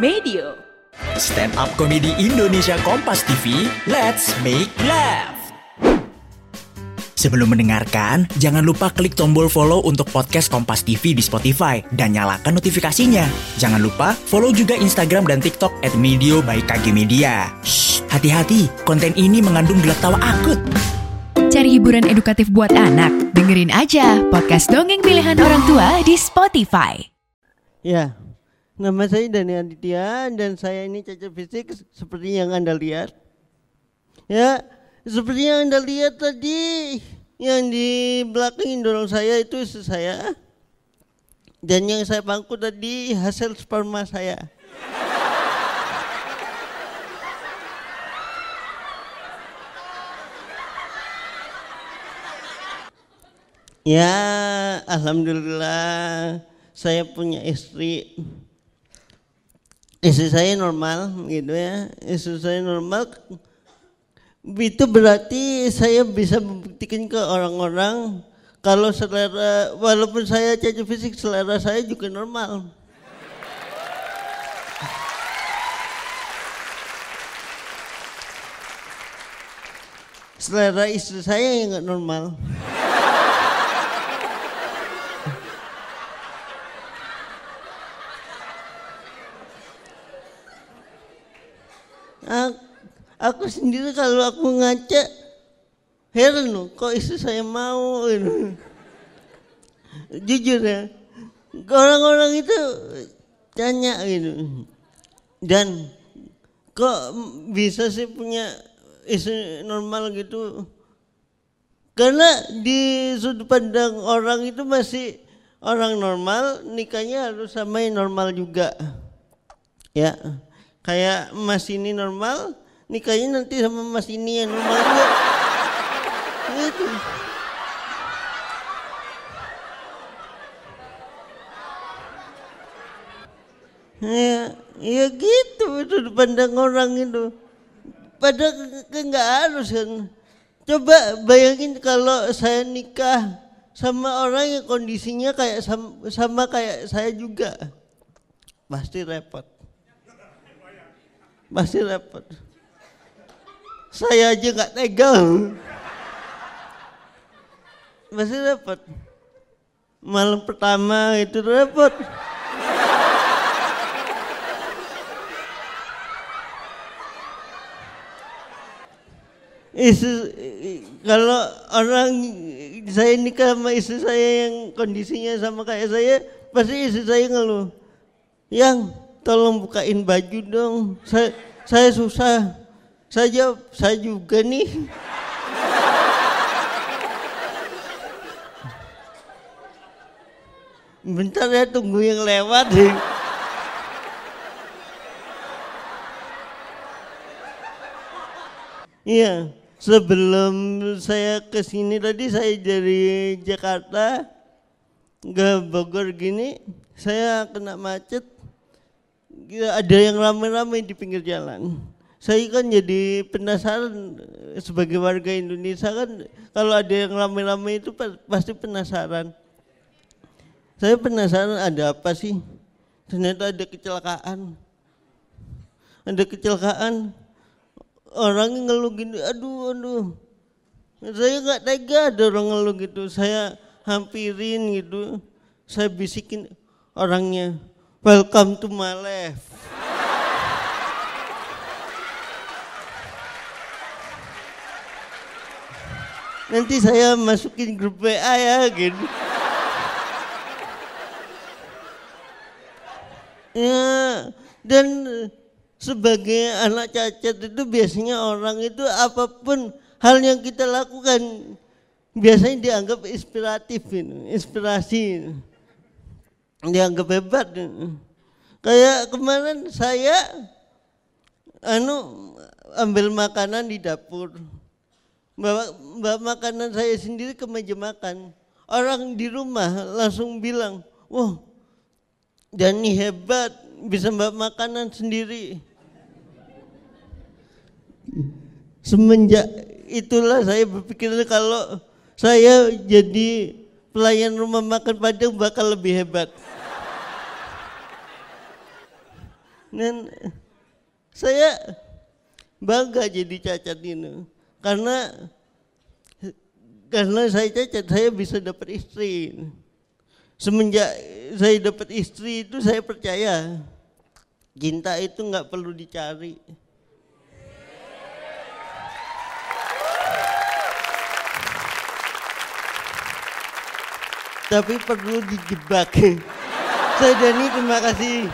Medio. Stand up komedi Indonesia Kompas TV, let's make laugh. Sebelum mendengarkan, jangan lupa klik tombol follow untuk podcast Kompas TV di Spotify dan nyalakan notifikasinya. Jangan lupa follow juga Instagram dan TikTok at Medio by KG Media. Shh, hati-hati, konten ini mengandung gelak tawa akut. Cari hiburan edukatif buat anak? Dengerin aja podcast dongeng pilihan orang tua di Spotify. Ya, nama saya Dani Aditya dan saya ini cacat fisik seperti yang Anda lihat. Ya, seperti yang Anda lihat tadi, yang di belakang dorong saya itu istri saya. Dan yang saya bangku tadi hasil sperma saya. Ya, alhamdulillah saya punya istri. Istri saya normal gitu ya. Istri saya normal itu berarti saya bisa membuktikan ke orang-orang kalau selera walaupun saya cacat fisik selera saya juga normal. Selera istri saya yang nggak normal. Aku, aku sendiri kalau aku ngaca heran loh kok istri saya mau gitu. jujur ya orang-orang itu tanya gitu. Dan kok bisa sih punya istri normal gitu? Karena di sudut pandang orang itu masih orang normal nikahnya harus sama yang normal juga. Ya kayak Mas ini normal, nikahnya nanti sama Mas ini yang normal juga. Gitu. Ya, ya gitu itu dipandang orang itu. Padahal nggak harus kan. Coba bayangin kalau saya nikah sama orang yang kondisinya kayak sama, sama kayak saya juga. Pasti repot pasti repot. Saya aja nggak tega. Pasti repot. Malam pertama itu repot. Istri, kalau orang saya nikah sama istri saya yang kondisinya sama kayak saya, pasti istri saya ngeluh. Yang tolong bukain baju dong. Saya, saya susah. Saya saya juga nih. Bentar ya tunggu yang lewat. Iya, sebelum saya ke sini tadi saya dari Jakarta ke Bogor gini, saya kena macet ada yang ramai-ramai di pinggir jalan. Saya kan jadi penasaran sebagai warga Indonesia kan kalau ada yang ramai-ramai itu pasti penasaran. Saya penasaran ada apa sih? Ternyata ada kecelakaan. Ada kecelakaan. Orang ngeluh gini, aduh, aduh. Saya nggak tega ada orang ngeluh gitu. Saya hampirin gitu. Saya bisikin orangnya, Welcome to my life. Nanti saya masukin grup WA ya gitu. Ya, dan sebagai anak cacat itu biasanya orang itu apa pun hal yang kita lakukan biasanya dianggap inspiratif, inspirasi dianggap hebat. Kayak kemarin saya anu ambil makanan di dapur. Bawa, bawa makanan saya sendiri ke meja makan. Orang di rumah langsung bilang, wah Dani hebat bisa bawa makanan sendiri. Semenjak itulah saya berpikir kalau saya jadi pelayan rumah makan Padang bakal lebih hebat. Dan saya bangga jadi cacat ini karena karena saya cacat saya bisa dapat istri. Semenjak saya dapat istri itu saya percaya cinta itu nggak perlu dicari. Tapi perlu dijebak. Saya Dani terima kasih.